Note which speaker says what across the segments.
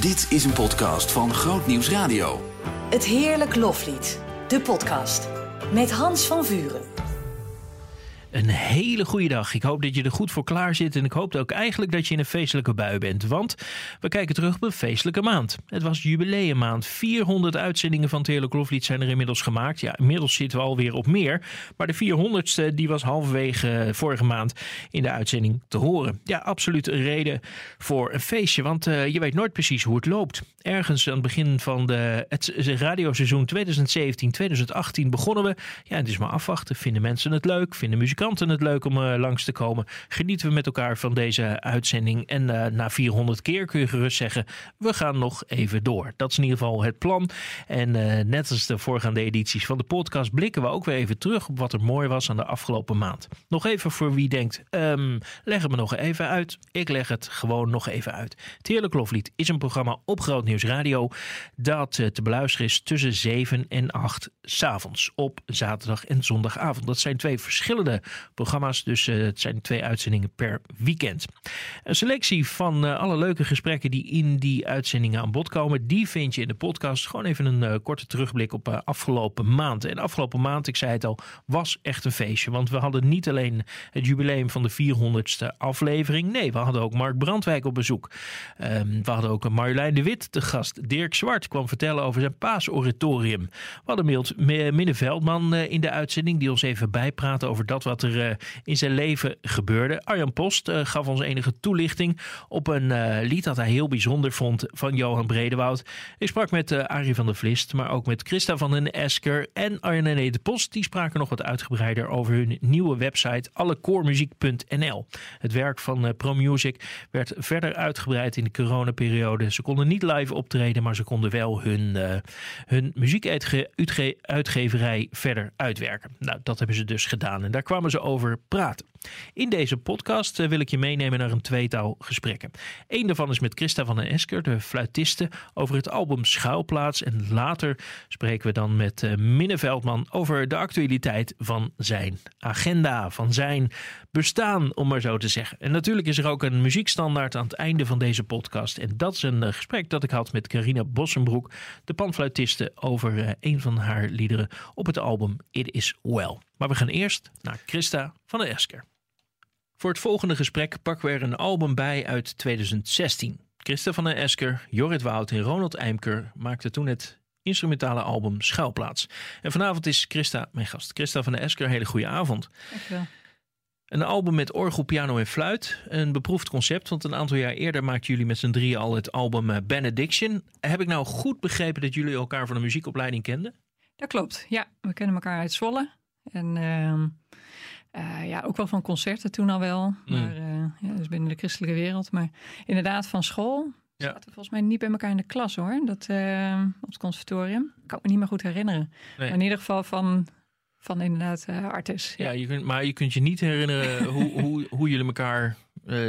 Speaker 1: Dit is een podcast van Groot Nieuws Radio.
Speaker 2: Het Heerlijk Loflied, de podcast. Met Hans van Vuren.
Speaker 3: Een hele goede dag. Ik hoop dat je er goed voor klaar zit. En ik hoop ook eigenlijk dat je in een feestelijke bui bent. Want we kijken terug op een feestelijke maand. Het was jubileummaand. 400 uitzendingen van Heerlijk Loflied zijn er inmiddels gemaakt. Ja, inmiddels zitten we alweer op meer. Maar de 400ste die was halverwege vorige maand in de uitzending te horen. Ja, absoluut een reden voor een feestje. Want uh, je weet nooit precies hoe het loopt. Ergens aan het begin van de, het radioseizoen 2017-2018 begonnen we. Ja, het is maar afwachten. Vinden mensen het leuk? Vinden muzikanten het leuk om uh, langs te komen? Genieten we met elkaar van deze uitzending? En uh, na 400 keer kun je gerust zeggen, we gaan nog even door. Dat is in ieder geval het plan. En uh, net als de voorgaande edities van de podcast blikken we ook weer even terug op wat er mooi was aan de afgelopen maand. Nog even voor wie denkt, um, leg het me nog even uit. Ik leg het gewoon nog even uit. Het Heerlijk Loflied is een programma op Groot Nieuws Radio dat te beluisteren is tussen 7 en 8 s'avonds op zaterdag en zondagavond. Dat zijn twee verschillende programma's, dus uh, het zijn twee uitzendingen per weekend. Een selectie van uh, alle leuke gesprekken die in die uitzendingen aan bod komen, die vind je in de podcast. Gewoon even een uh, korte terugblik op afgelopen maand. En afgelopen maand, ik zei het al, was echt een feestje. Want we hadden niet alleen het jubileum van de 400ste aflevering. Nee, we hadden ook Mark Brandwijk op bezoek. Um, we hadden ook Marjolein de Wit te gast. Dirk Zwart kwam vertellen over zijn paasoratorium. We hadden Milt Minne Veldman in de uitzending die ons even bijpraat over dat wat er uh, in zijn leven gebeurde. Arjan Post uh, gaf ons enige toelichting op een uh, lied dat hij heel bijzonder vond van Johan Bredewoud. Ik sprak met Arie van der Vlist, maar ook met Christa van den Esker en Arjan en de Post. Die spraken nog wat uitgebreider over hun nieuwe website allekoormuziek.nl. Het werk van ProMusic werd verder uitgebreid in de coronaperiode. Ze konden niet live optreden, maar ze konden wel hun, hun muziekuitgeverij verder uitwerken. Nou, dat hebben ze dus gedaan. En daar kwamen ze over praten. In deze podcast wil ik je meenemen naar een tweetal gesprekken. Eén daarvan is met Christa van den Esker, de fluitiste, over het album Schuilplaats. En later spreken we dan met uh, Minne Veldman over de actualiteit van zijn agenda, van zijn bestaan, om maar zo te zeggen. En natuurlijk is er ook een muziekstandaard aan het einde van deze podcast. En dat is een uh, gesprek dat ik had met Carina Bossenbroek, de panfluitiste, over een van haar liederen op het album It Is Well. Maar we gaan eerst naar Christa van der Esker. Voor het volgende gesprek pakken we er een album bij uit 2016. Christa van der Esker, Jorrit Wout en Ronald Eimker maakten toen het instrumentale album Schuilplaats. En vanavond is Christa mijn gast. Christa van der Esker, hele goede avond.
Speaker 4: Dankjewel.
Speaker 3: Een album met orgel, piano en fluit. Een beproefd concept, want een aantal jaar eerder maakten jullie met z'n drieën al het album Benediction. Heb ik nou goed begrepen dat jullie elkaar van de muziekopleiding kenden?
Speaker 4: Dat klopt, ja. We kennen elkaar uit Zwolle. En uh, uh, ja, ook wel van concerten toen al wel.
Speaker 3: Mm.
Speaker 4: Maar uh, ja, dus binnen de christelijke wereld. Maar inderdaad van school.
Speaker 3: Ja.
Speaker 4: Zaten we volgens mij niet bij elkaar in de klas hoor. Dat, uh, op het conservatorium. Kan ik me niet meer goed herinneren.
Speaker 3: Nee.
Speaker 4: Maar in ieder geval van, van inderdaad artis.
Speaker 3: Ja, je kunt, maar je kunt je niet herinneren hoe, hoe, hoe jullie elkaar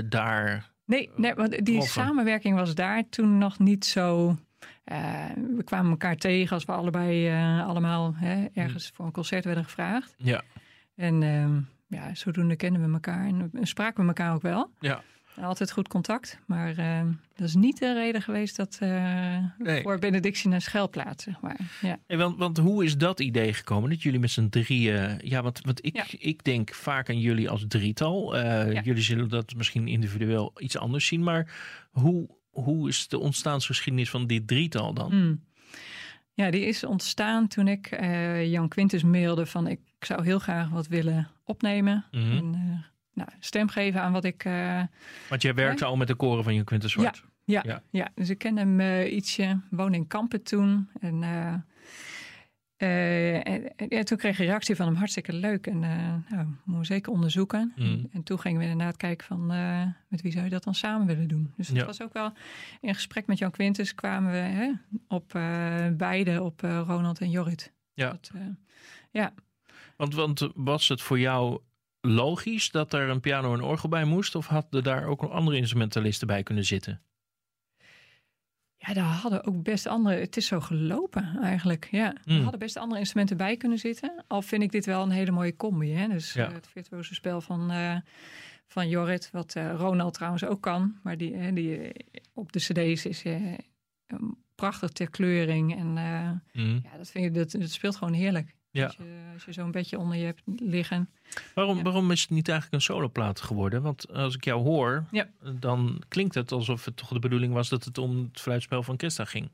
Speaker 3: daar.
Speaker 4: Nee, nee, want die
Speaker 3: troffen.
Speaker 4: samenwerking was daar toen nog niet zo. Uh, we kwamen elkaar tegen als we allebei uh, allemaal hè, ergens
Speaker 3: Mm.
Speaker 4: voor een concert werden gevraagd.
Speaker 3: Ja,
Speaker 4: En uh, ja, zodoende kennen we elkaar en spraken we elkaar ook wel.
Speaker 3: ja.
Speaker 4: Altijd goed contact, maar uh, dat is niet de reden geweest dat uh,
Speaker 3: Nee.
Speaker 4: voor benedictie naar schuilplaats, zeg maar. Ja.
Speaker 3: Hey, want, want hoe is dat idee gekomen? Dat jullie met z'n drieën. Ja, want, want ik,
Speaker 4: Ja.
Speaker 3: ik denk vaak aan jullie als drietal. Uh,
Speaker 4: Ja.
Speaker 3: Jullie zullen dat misschien individueel iets anders zien. Maar hoe, hoe is de ontstaansgeschiedenis van dit drietal dan?
Speaker 4: Mm. Ja, die is ontstaan toen ik uh, Jan Quintus mailde van ik zou heel graag wat willen opnemen.
Speaker 3: Mhm.
Speaker 4: En, uh, nou, stem geven aan wat ik... Uh,
Speaker 3: Want jij werkte al met de koren van Jan Quintus Zwart.
Speaker 4: ja,
Speaker 3: Ja.
Speaker 4: ja. dus ik ken hem ietsje, woonde in Kampen toen. En, uh, uh, en, toen kreeg ik een reactie van hem hartstikke leuk. En uh, nou, moeten we zeker onderzoeken.
Speaker 3: Mhm.
Speaker 4: En, en toen gingen we inderdaad kijken van uh, met wie zou je dat dan samen willen doen. Dus dat
Speaker 3: Ja.
Speaker 4: was ook wel in gesprek met Jan Quintus kwamen we hè, op beide, op Ronald en Jorrit.
Speaker 3: Ja.
Speaker 4: Dat, ja.
Speaker 3: Want, want was het voor jou logisch dat er een piano en orgel bij moest? Of hadden daar ook nog andere instrumentalisten bij kunnen zitten?
Speaker 4: Ja, daar hadden ook best andere. Het is zo gelopen eigenlijk. Ja,
Speaker 3: Mm.
Speaker 4: er hadden best andere instrumenten bij kunnen zitten. Al vind ik dit wel een hele mooie combi. Hè? Dus
Speaker 3: Ja.
Speaker 4: uh, het virtuoze spel van, uh, van Jorrit, wat uh, Ronald trouwens ook kan, maar die, die op de CD's is prachtig ter kleuring. En eh,
Speaker 3: Mhm.
Speaker 4: ja, dat, vind je, dat, dat speelt gewoon heerlijk.
Speaker 3: Ja.
Speaker 4: Als je, als je zo'n bedje onder je hebt liggen.
Speaker 3: Waarom,
Speaker 4: Ja.
Speaker 3: waarom is het niet eigenlijk een soloplaat geworden? Want als ik jou hoor,
Speaker 4: Ja.
Speaker 3: dan klinkt het alsof het toch de bedoeling was dat het om het fluitspel van Christa ging.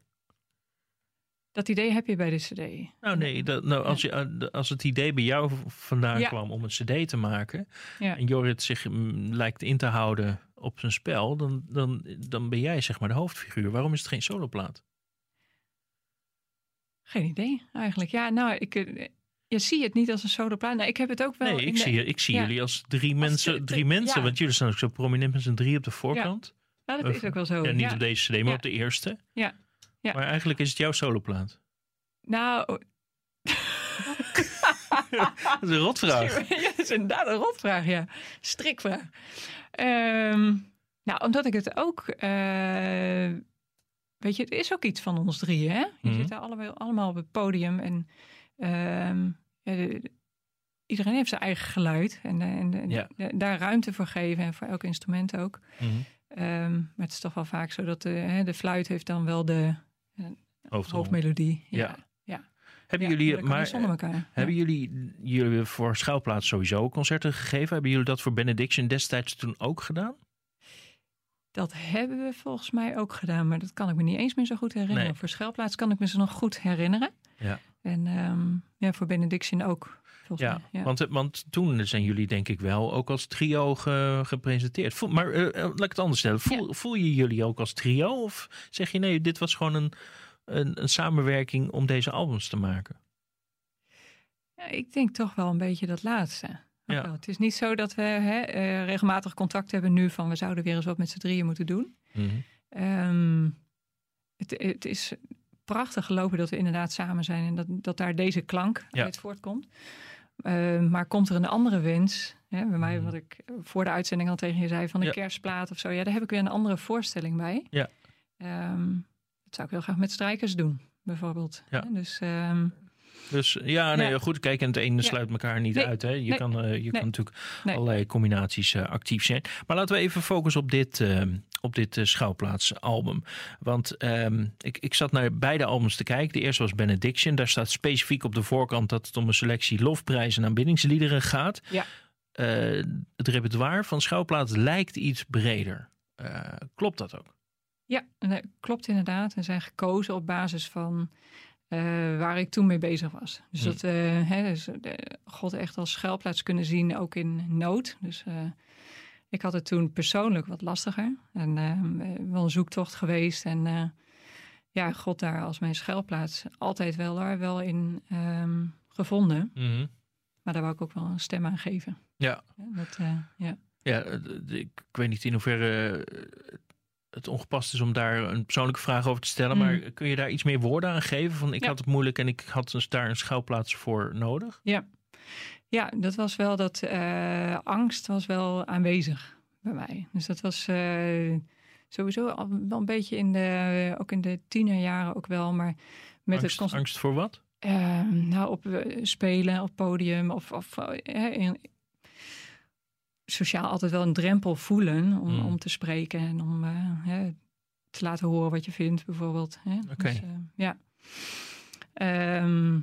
Speaker 4: Dat idee heb je bij de cd.
Speaker 3: Nou nee, dat, nou, als, je, eh, als het idee bij jou vandaan
Speaker 4: Ja.
Speaker 3: kwam om een cd te maken... En Jorrit zich mm, lijkt in te houden op zijn spel... Dan, dan, dan ben jij zeg maar de hoofdfiguur. Waarom is het geen soloplaat?
Speaker 4: Geen idee eigenlijk. Ja, nou, ik, eh, je ziet het niet als een soloplaat. Nou, ik heb het ook wel.
Speaker 3: Nee, ik
Speaker 4: de-
Speaker 3: zie, ik zie
Speaker 4: ja.
Speaker 3: jullie als drie mensen. Drie mensen
Speaker 4: ja.
Speaker 3: Want jullie staan ook zo prominent met z'n drie op de voorkant.
Speaker 4: Nou, dat is ook wel zo.
Speaker 3: Ja, niet
Speaker 4: ja.
Speaker 3: op deze cd, maar
Speaker 4: Ja.
Speaker 3: op de eerste.
Speaker 4: Ja. Ja.
Speaker 3: Maar eigenlijk is het jouw soloplaat.
Speaker 4: Nou,
Speaker 3: Dat is een rotvraag.
Speaker 4: ja, dat is inderdaad een rotvraag, ja. Strikvraag. Ehm, nou, omdat ik het ook... eh, weet je, het is ook iets van ons drieën, hè? Je
Speaker 3: Mhm.
Speaker 4: zit daar allemaal, allemaal op het podium en... ehm, ja, de- iedereen heeft zijn eigen geluid en, eh, en, en
Speaker 3: Ja.
Speaker 4: da- daar ruimte voor geven en voor elk instrument ook.
Speaker 3: Mhm.
Speaker 4: Ehm, maar het is toch wel vaak zo dat de, hè, de fluit heeft dan wel de
Speaker 3: Hoofdrol.
Speaker 4: hoofdmelodie.
Speaker 3: Ja.
Speaker 4: ja.
Speaker 3: Hebben
Speaker 4: Ja,
Speaker 3: jullie, maar
Speaker 4: zonder elkaar.
Speaker 3: hebben jullie, jullie voor Schuilplaats sowieso concerten gegeven? Hebben jullie dat voor Benediction destijds toen ook gedaan?
Speaker 4: Dat hebben we volgens mij ook gedaan, maar dat kan ik me niet eens meer zo goed herinneren.
Speaker 3: Nee.
Speaker 4: Voor Schuilplaats kan ik me ze nog goed herinneren.
Speaker 3: Ja.
Speaker 4: En ehm, ja, voor Benediction ook, volgens
Speaker 3: Ja,
Speaker 4: mij. Ja.
Speaker 3: Want, want toen zijn jullie denk ik wel ook als trio ge- gepresenteerd. Voel, maar eh, eh, laat ik het anders stellen. Voel, voel je jullie ook als trio? Of zeg je nee, dit was gewoon een, een, een samenwerking om deze albums te maken?
Speaker 4: Ja, ik denk toch wel een beetje dat laatste.
Speaker 3: Ja.
Speaker 4: wel. Het is niet zo dat we hè, eh, regelmatig contact hebben nu van we zouden weer eens wat met z'n drieën moeten doen.
Speaker 3: Mhm.
Speaker 4: Ehm, het, het is prachtig gelopen dat we inderdaad samen zijn en dat, dat daar deze klank
Speaker 3: Ja.
Speaker 4: uit voortkomt. Ehm, maar komt er een andere wens? Hè, bij mij,
Speaker 3: Mhm.
Speaker 4: wat ik voor de uitzending al tegen je zei, van een
Speaker 3: Ja.
Speaker 4: kerstplaat of zo. Ja, daar heb ik weer een andere voorstelling bij.
Speaker 3: Ja.
Speaker 4: Ehm, dat zou ik heel graag met strijkers doen, bijvoorbeeld.
Speaker 3: Ja.
Speaker 4: Dus
Speaker 3: Dus ja, nee,
Speaker 4: Ja.
Speaker 3: goed. Kijk, en het ene
Speaker 4: Ja.
Speaker 3: sluit elkaar niet
Speaker 4: Nee.
Speaker 3: uit. Hè. Je,
Speaker 4: Nee.
Speaker 3: kan, eh, je
Speaker 4: Nee.
Speaker 3: kan natuurlijk allerlei combinaties eh, actief zijn. Maar laten we even focussen op dit, eh, op dit Schouwplaatsalbum. Want ehm, ik, ik zat naar beide albums te kijken. De eerste was Benediction. Daar staat specifiek op de voorkant dat het om een selectie lofprijzen en aanbiddingsliederen gaat.
Speaker 4: Ja.
Speaker 3: Het repertoire van Schouwplaats lijkt iets breder. Klopt dat ook?
Speaker 4: Ja, klopt inderdaad. En zijn gekozen op basis van eh, waar ik toen mee bezig was. Dus
Speaker 3: Hm.
Speaker 4: dat dus, eh, God echt als schuilplaats kunnen zien, ook in nood. Dus ik had het toen persoonlijk wat lastiger. En wel een zoektocht geweest. En ja, God daar als mijn schuilplaats altijd wel daar wel in ehm, gevonden. Maar daar wou ik ook wel een stem aan geven.
Speaker 3: Ja.
Speaker 4: dat, ja.
Speaker 3: Ja, d- ik, weet niet in hoeverre het ongepast is om daar een persoonlijke vraag over te stellen.
Speaker 4: Mm.
Speaker 3: Maar kun je daar iets meer woorden aan geven? Van ik
Speaker 4: Ja.
Speaker 3: had het moeilijk en ik had dus daar een schouwplaats voor nodig.
Speaker 4: Ja, dat was wel dat eh, angst was wel aanwezig bij mij. Dus dat was eh, sowieso al wel een beetje in de, ook in de tienerjaren ook wel, maar met
Speaker 3: angst,
Speaker 4: het
Speaker 3: angst voor wat?
Speaker 4: eh, nou op spelen, op podium of, of in- sociaal altijd wel een drempel voelen om,
Speaker 3: Hmm.
Speaker 4: om te spreken en om eh, hè, te laten horen wat je vindt, bijvoorbeeld.
Speaker 3: Oké.
Speaker 4: Dus, eh, ja. Ehm,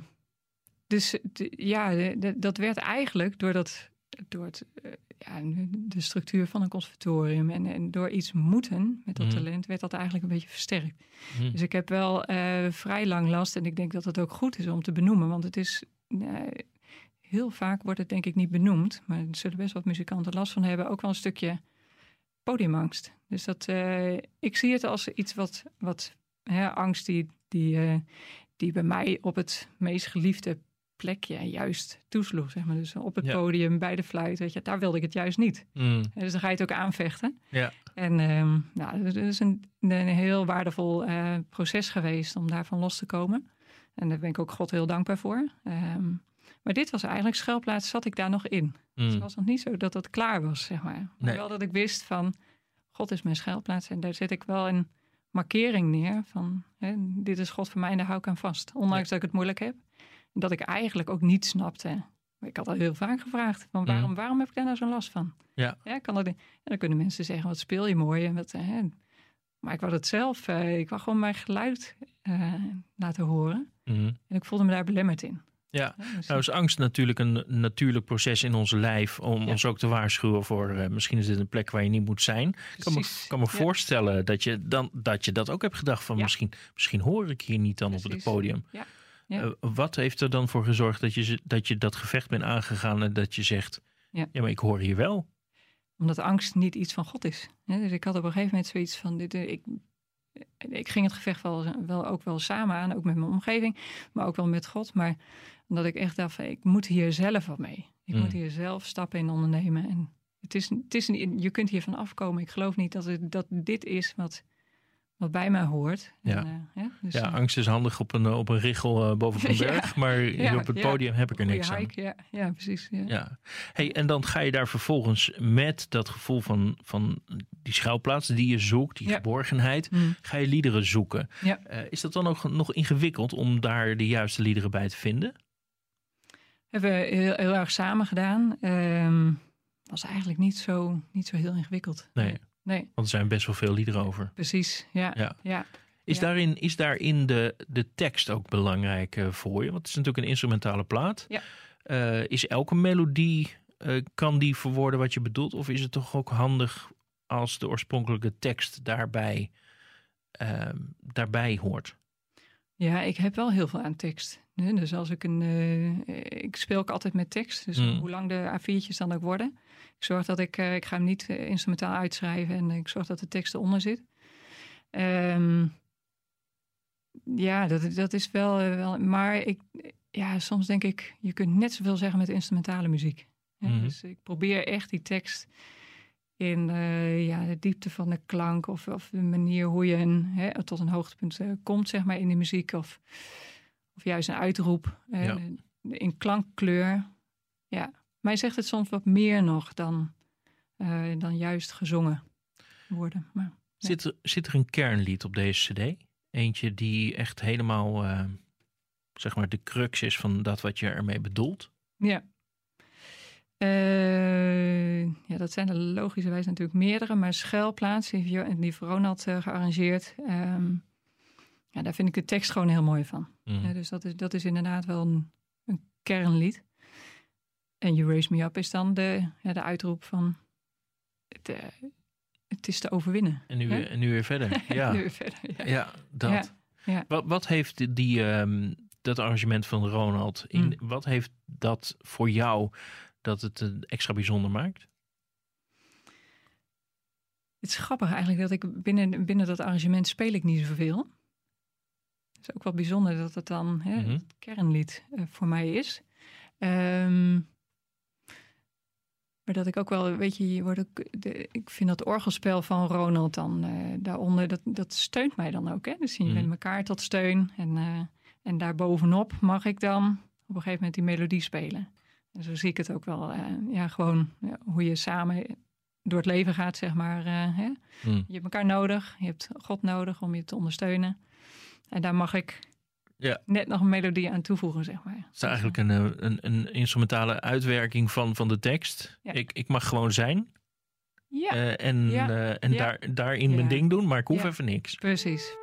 Speaker 4: dus ja, dat werd eigenlijk door, dat, door het, eh, ja, de structuur van een conservatorium en, en door iets moeten met dat
Speaker 3: Mhm.
Speaker 4: talent, werd dat eigenlijk een beetje versterkt.
Speaker 3: Hm.
Speaker 4: Dus ik heb wel vrij lang last en ik denk dat het ook goed is om te benoemen, want het is heel vaak wordt het denk ik niet benoemd, maar er zullen best wat muzikanten last van hebben, ook wel een stukje podiumangst. Dus dat, eh, ik zie het als iets wat, wat hè, angst die, die, eh, die bij mij op het meest geliefde plekje juist toesloeg. Zeg maar. Dus op het
Speaker 3: Ja.
Speaker 4: podium, bij de fluit, weet je, daar wilde ik het juist niet. Eh, Dus dan ga je het ook aanvechten.
Speaker 3: Ja.
Speaker 4: En ehm, nou, dat is een, een heel waardevol eh, proces geweest om daarvan los te komen. En daar ben ik ook God heel dankbaar voor. Ehm, maar dit was eigenlijk schuilplaats, zat ik daar nog in.
Speaker 3: Hm.
Speaker 4: Het was nog niet zo dat het klaar was, zeg maar. Maar
Speaker 3: Nee.
Speaker 4: wel dat ik wist van, God is mijn schuilplaats. En daar zet ik wel een markering neer van, hè, dit is God voor mij en daar hou ik aan vast. Ondanks dat ik het moeilijk heb. En dat ik eigenlijk ook niet snapte. Ik had al heel vaak gevraagd, van waarom,
Speaker 3: Mhm.
Speaker 4: waarom heb ik daar nou zo'n last van?
Speaker 3: Ja.
Speaker 4: kan dat, en dan kunnen mensen zeggen, wat speel je mooi. En wat, hè, Maar ik wou het zelf, eh, ik wou gewoon mijn geluid eh, laten horen.
Speaker 3: Mhm.
Speaker 4: En ik voelde me daar belemmerd in.
Speaker 3: Ja,
Speaker 4: dus
Speaker 3: nou is angst natuurlijk een natuurlijk proces in ons lijf om
Speaker 4: Ja.
Speaker 3: ons ook te waarschuwen voor eh, misschien is dit een plek waar je niet moet zijn. Ik kan me, kan me
Speaker 4: Ja.
Speaker 3: voorstellen dat je, dan, dat je dat ook hebt gedacht van
Speaker 4: Ja.
Speaker 3: misschien, misschien hoor ik hier niet dan op het podium.
Speaker 4: Ja. Ja.
Speaker 3: Eh, wat heeft er dan voor gezorgd dat je, dat je dat gevecht bent aangegaan en dat je zegt,
Speaker 4: Ja.
Speaker 3: maar ik hoor hier wel.
Speaker 4: Omdat angst niet iets van God is. Dus ik had op een gegeven moment zoiets van, dit, eh, ik, ik ging het gevecht wel, wel ook wel samen aan, ook met mijn omgeving, maar ook wel met God. Maar omdat ik echt dacht, van, ik moet hier zelf wat mee. Ik
Speaker 3: Mm.
Speaker 4: moet hier zelf stappen in ondernemen. En het is, het is niet, je kunt hiervan afkomen. Ik geloof niet dat, het, dat dit is wat, wat bij mij hoort.
Speaker 3: Ja.
Speaker 4: En, eh, hè? Dus,
Speaker 3: Ja,
Speaker 4: eh,
Speaker 3: angst is handig op een, op een richel eh, boven een
Speaker 4: Ja.
Speaker 3: berg, maar hier
Speaker 4: Ja,
Speaker 3: op het
Speaker 4: ja.
Speaker 3: podium heb ik er niks aan.
Speaker 4: Ja, ja, precies. Ja.
Speaker 3: Ja. Hey, en dan ga je daar vervolgens met dat gevoel van, van die schuilplaats die je zoekt, die
Speaker 4: Ja.
Speaker 3: geborgenheid,
Speaker 4: Mm.
Speaker 3: ga je liederen zoeken.
Speaker 4: Ja.
Speaker 3: Eh, is dat dan ook nog ingewikkeld om daar de juiste liederen bij te vinden?
Speaker 4: Hebben we heel, heel erg samen gedaan. Ehm, was eigenlijk niet zo, niet zo heel ingewikkeld.
Speaker 3: Nee.
Speaker 4: Nee,
Speaker 3: Want er zijn best wel veel liederen over.
Speaker 4: precies. Ja,
Speaker 3: Ja.
Speaker 4: ja.
Speaker 3: Is
Speaker 4: Ja.
Speaker 3: daarin, is daarin de, de tekst ook belangrijk eh, voor je? Want het is natuurlijk een instrumentale plaat.
Speaker 4: Ja.
Speaker 3: Eh, is elke melodie, eh, kan die verwoorden wat je bedoelt? Of is het toch ook handig als de oorspronkelijke tekst daarbij, ehm, daarbij hoort?
Speaker 4: Ja, ik heb wel heel veel aan tekst. Hè. Dus als ik een. eh, ik speel ook altijd met tekst. Dus
Speaker 3: Mm.
Speaker 4: hoe lang de A4'tjes dan ook worden. Ik zorg dat ik. eh, ik ga hem niet eh, instrumentaal uitschrijven. En ik zorg dat de tekst eronder zit. Ehm, ja, dat, dat is wel, wel. Maar ik. Ja, soms denk ik. Je kunt net zoveel zeggen met instrumentale muziek. hè.
Speaker 3: Mhm.
Speaker 4: Dus ik probeer echt die tekst. In ja, de diepte van de klank of, of de manier hoe je een, hè, tot een hoogtepunt komt, zeg maar, in de muziek. Of, of juist een uitroep eh,
Speaker 3: Ja.
Speaker 4: in klankkleur. Ja, mij zegt het soms wat meer nog dan, eh, dan juist gezongen worden. Maar, Ja.
Speaker 3: Zit, er, zit er een kernlied op deze cd? Eentje die echt helemaal, eh, zeg maar, de crux is van dat wat je ermee bedoelt?
Speaker 4: ja. Ja, dat zijn er logischerwijs natuurlijk meerdere, maar Schuilplaats, Jo- die Ronald eh, gearrangeerd. Ehm, ja, daar vind ik de tekst gewoon heel mooi van.
Speaker 3: Mhm.
Speaker 4: Ja, dus dat is, dat is inderdaad wel een, een kernlied. En You Raise Me Up is dan de, ja, de uitroep van het, eh, het is te overwinnen.
Speaker 3: En, nu, weer- en nu weer verder. Ja,
Speaker 4: Nu weer verder. Ja.
Speaker 3: ja dat.
Speaker 4: Ja.
Speaker 3: Wat, wat heeft die- die, ehm, dat arrangement van Ronald, in,
Speaker 4: Mm.
Speaker 3: wat heeft dat voor jou dat het eh, extra bijzonder maakt?
Speaker 4: Het is grappig eigenlijk dat ik binnen, binnen dat arrangement speel ik niet zoveel. Het is ook wel bijzonder dat het dan hè,
Speaker 3: Mhm.
Speaker 4: het kernlied eh, voor mij is. Ehm, maar dat ik ook wel, weet je, je wordt ook, de, ik vind dat orgelspel van Ronald dan eh, daaronder, dat, dat steunt mij dan ook. Hè? Dus je
Speaker 3: Mhm.
Speaker 4: bent elkaar tot steun. En, eh en daarbovenop mag ik dan op een gegeven moment die melodie spelen. En zo zie ik het ook wel. ja, gewoon ja, hoe je samen door het leven gaat, zeg maar. hè?
Speaker 3: Mm.
Speaker 4: Je hebt elkaar nodig, je hebt God nodig om je te ondersteunen. En daar mag ik
Speaker 3: Ja.
Speaker 4: net nog een melodie aan toevoegen, zeg maar.
Speaker 3: Het is eigenlijk een, eh, een, een instrumentale uitwerking van, van de tekst.
Speaker 4: Ja.
Speaker 3: Ik, ik mag gewoon zijn
Speaker 4: Ja,
Speaker 3: eh, en, eh, en. Daar, daarin mijn ding doen, maar ik hoef even niks.
Speaker 4: precies.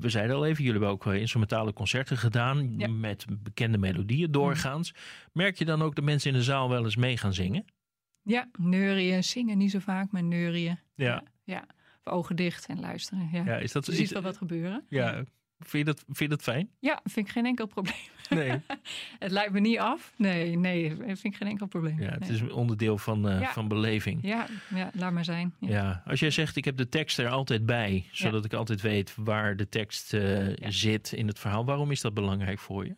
Speaker 3: We zeiden al even, jullie hebben ook eh, instrumentale concerten gedaan
Speaker 4: Ja.
Speaker 3: met bekende melodieën doorgaans. Merk je dan ook dat mensen in de zaal wel eens mee gaan zingen?
Speaker 4: Ja, neurieën, zingen niet zo vaak, maar neurieën.
Speaker 3: Ja.
Speaker 4: ja. Of ogen dicht en luisteren. Ja.
Speaker 3: Ja, is dat
Speaker 4: Je
Speaker 3: is-
Speaker 4: ziet wel wat gebeuren.
Speaker 3: Ja, vind je dat, vind je dat fijn?
Speaker 4: Ja, vind ik geen enkel probleem.
Speaker 3: Nee.
Speaker 4: Het leidt me niet af. Nee, nee, vind ik geen enkel probleem.
Speaker 3: Ja, het
Speaker 4: Nee.
Speaker 3: is een onderdeel van, eh,
Speaker 4: Ja.
Speaker 3: van beleving.
Speaker 4: Ja, ja, laat maar zijn. Ja.
Speaker 3: Ja, als jij zegt ik heb de tekst er altijd bij, zodat ik altijd weet waar de tekst eh, zit in het verhaal. Waarom is dat belangrijk voor je?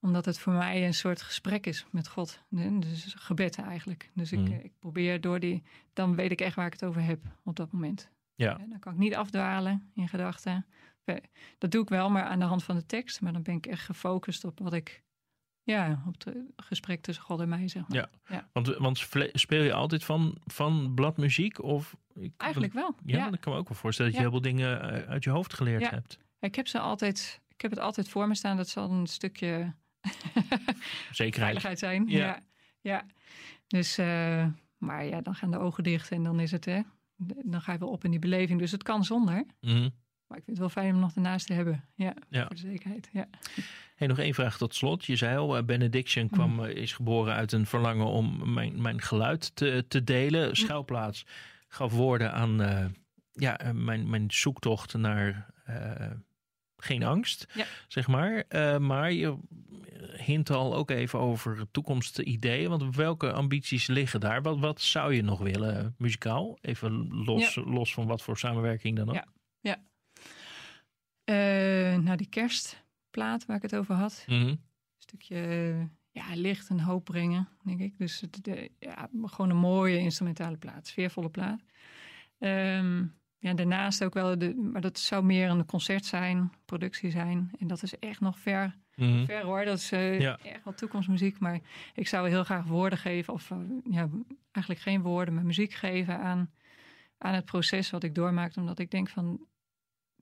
Speaker 4: Omdat het voor mij een soort gesprek is met God. Dus gebed eigenlijk. Dus ik,
Speaker 3: Mm.
Speaker 4: eh, ik probeer door die... Dan weet ik echt waar ik het over heb op dat moment.
Speaker 3: Ja.
Speaker 4: Dan kan ik niet afdwalen in gedachten. Eh, Dat doe ik wel, maar aan de hand van de tekst. Maar dan ben ik echt gefocust op wat ik... Ja, op het gesprek tussen God en mij, zeg maar.
Speaker 3: Ja.
Speaker 4: Ja.
Speaker 3: Want, want speel je altijd van, van bladmuziek? Of, ik,
Speaker 4: Eigenlijk wel.
Speaker 3: Ja,
Speaker 4: Ja,
Speaker 3: dan kan me ook wel voorstellen dat je heel veel dingen eh, uit je hoofd geleerd hebt.
Speaker 4: Ik heb ze altijd... Ik heb het altijd voor me staan. Dat zal een stukje
Speaker 3: Zekerheid.
Speaker 4: veiligheid zijn.
Speaker 3: Ja.
Speaker 4: Ja, ja. Dus, eh, maar ja, dan gaan de ogen dicht en dan is het, hè, dan ga je wel op in die beleving. Dus het kan zonder.
Speaker 3: Mhm.
Speaker 4: Maar ik vind het wel fijn om nog ernaast te hebben. Ja,
Speaker 3: Ja.
Speaker 4: voor de zekerheid. Ja.
Speaker 3: Hey, nog één vraag tot slot. Je zei al, eh, Benediction kwam,
Speaker 4: Mm.
Speaker 3: eh, is geboren uit een verlangen om mijn, mijn geluid te, te
Speaker 4: Mm.
Speaker 3: delen. Schuilplaats gaf woorden aan eh, ja, mijn, mijn zoektocht naar geen angst,
Speaker 4: Ja.
Speaker 3: zeg maar. Maar je hint al ook even over toekomstideeën. Want welke ambities liggen daar? Wat, wat zou je nog willen muzikaal? Even los, los van wat voor samenwerking dan ook.
Speaker 4: Ja. Eh, nou, die kerstplaat waar ik het over had.
Speaker 3: Mhm.
Speaker 4: Een stukje eh, ja, licht en hoop brengen, denk ik. Dus de, ja, gewoon een mooie instrumentale plaat. Sfeervolle plaat. Ehm, ja, daarnaast ook wel, de, maar dat zou meer een concert zijn, productie zijn. En dat is echt nog ver
Speaker 3: Mhm.
Speaker 4: ver hoor. Dat is eh,
Speaker 3: Ja.
Speaker 4: echt wel toekomstmuziek. Maar ik zou heel graag woorden geven. Of eh, ja, eigenlijk geen woorden, maar muziek geven aan, aan het proces wat ik doormaak. Omdat ik denk van,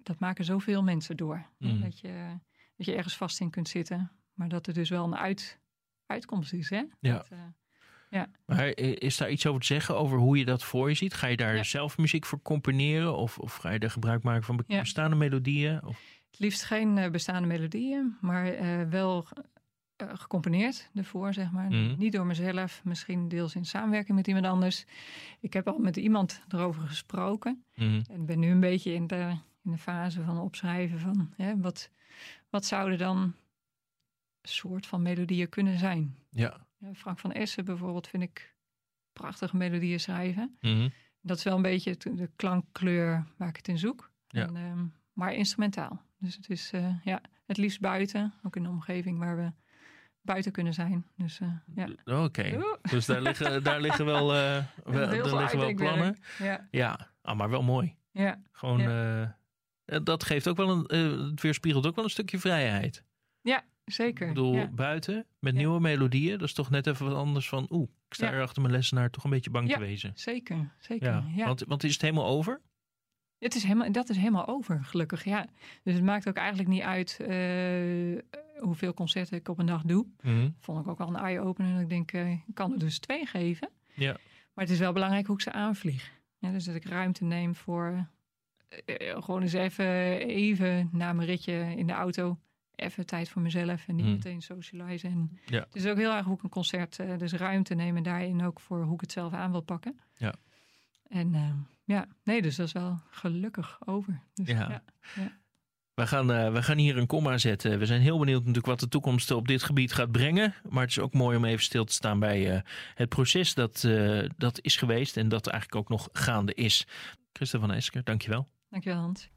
Speaker 4: dat maken zoveel mensen door.
Speaker 3: Mm.
Speaker 4: Dat, je, dat je ergens vast in kunt zitten. Maar dat er dus wel een uit, uitkomst is. Hè?
Speaker 3: Ja.
Speaker 4: Dat, eh,
Speaker 3: Maar is daar iets over te zeggen over hoe je dat voor je ziet? Ga je daar
Speaker 4: Ja.
Speaker 3: zelf muziek voor componeren? Of, of ga je er gebruik maken van be-
Speaker 4: Ja.
Speaker 3: bestaande melodieën? Of,
Speaker 4: Het liefst geen eh, bestaande melodieën, maar eh, wel eh, gecomponeerd ervoor, zeg maar.
Speaker 3: Mhm.
Speaker 4: Niet door mezelf, misschien deels in samenwerking met iemand anders. Ik heb al met iemand erover gesproken
Speaker 3: Mhm.
Speaker 4: en ben nu een beetje in de, in de fase van opschrijven van hè, wat, wat zouden dan soort van melodieën kunnen zijn.
Speaker 3: Ja.
Speaker 4: Frank van Essen bijvoorbeeld vind ik prachtige melodieën schrijven.
Speaker 3: Mhm.
Speaker 4: Dat is wel een beetje de klankkleur waar ik het in zoek.
Speaker 3: Ja.
Speaker 4: En, ehm, maar instrumentaal. Dus het is eh, ja, het liefst buiten. Ook in een omgeving waar we buiten kunnen zijn. Dus eh, ja.
Speaker 3: Oké. Dus daar liggen, daar liggen wel, eh, wel, daar liggen wel plannen.
Speaker 4: Ja,
Speaker 3: Ja, ah, maar wel mooi.
Speaker 4: ja,
Speaker 3: Gewoon, dat geeft ook wel een, eh, het weerspiegelt ook wel een stukje vrijheid.
Speaker 4: zeker.
Speaker 3: Ik bedoel,
Speaker 4: ja.
Speaker 3: buiten met
Speaker 4: Ja.
Speaker 3: nieuwe melodieën, dat is toch net even wat anders van, oeh, ik sta
Speaker 4: Ja.
Speaker 3: er achter mijn lessenaar toch een beetje bang
Speaker 4: Ja.
Speaker 3: te wezen.
Speaker 4: Zeker, zeker.
Speaker 3: Ja,
Speaker 4: Ja.
Speaker 3: Want, want is het helemaal over?
Speaker 4: Het is helemaal, dat is helemaal over, gelukkig. Ja. Dus het maakt ook eigenlijk niet uit eh, hoeveel concerten ik op een dag doe.
Speaker 3: Mhm.
Speaker 4: Vond ik ook al een eye-opener. Ik denk, eh, ik kan er dus twee geven.
Speaker 3: Ja.
Speaker 4: Maar het is wel belangrijk hoe ik ze aanvlieg. Ja, dus dat ik ruimte neem voor eh, eh, gewoon eens even, even na mijn ritje in de auto. Even tijd voor mezelf en niet
Speaker 3: Hmm.
Speaker 4: meteen socializen. En
Speaker 3: Ja.
Speaker 4: Het is ook heel erg hoe ik een concert, eh, dus ruimte nemen daarin ook voor hoe ik het zelf aan wil pakken.
Speaker 3: Ja.
Speaker 4: En eh, ja, nee, dus dat is wel gelukkig over. Dus,
Speaker 3: Ja.
Speaker 4: ja.
Speaker 3: We gaan, eh, we gaan hier een komma zetten. We zijn heel benieuwd natuurlijk wat de toekomst op dit gebied gaat brengen. Maar het is ook mooi om even stil te staan bij eh, het proces dat, eh, dat is geweest en dat eigenlijk ook nog gaande is. Christa van Esker, dankjewel.
Speaker 4: Dankjewel Hans.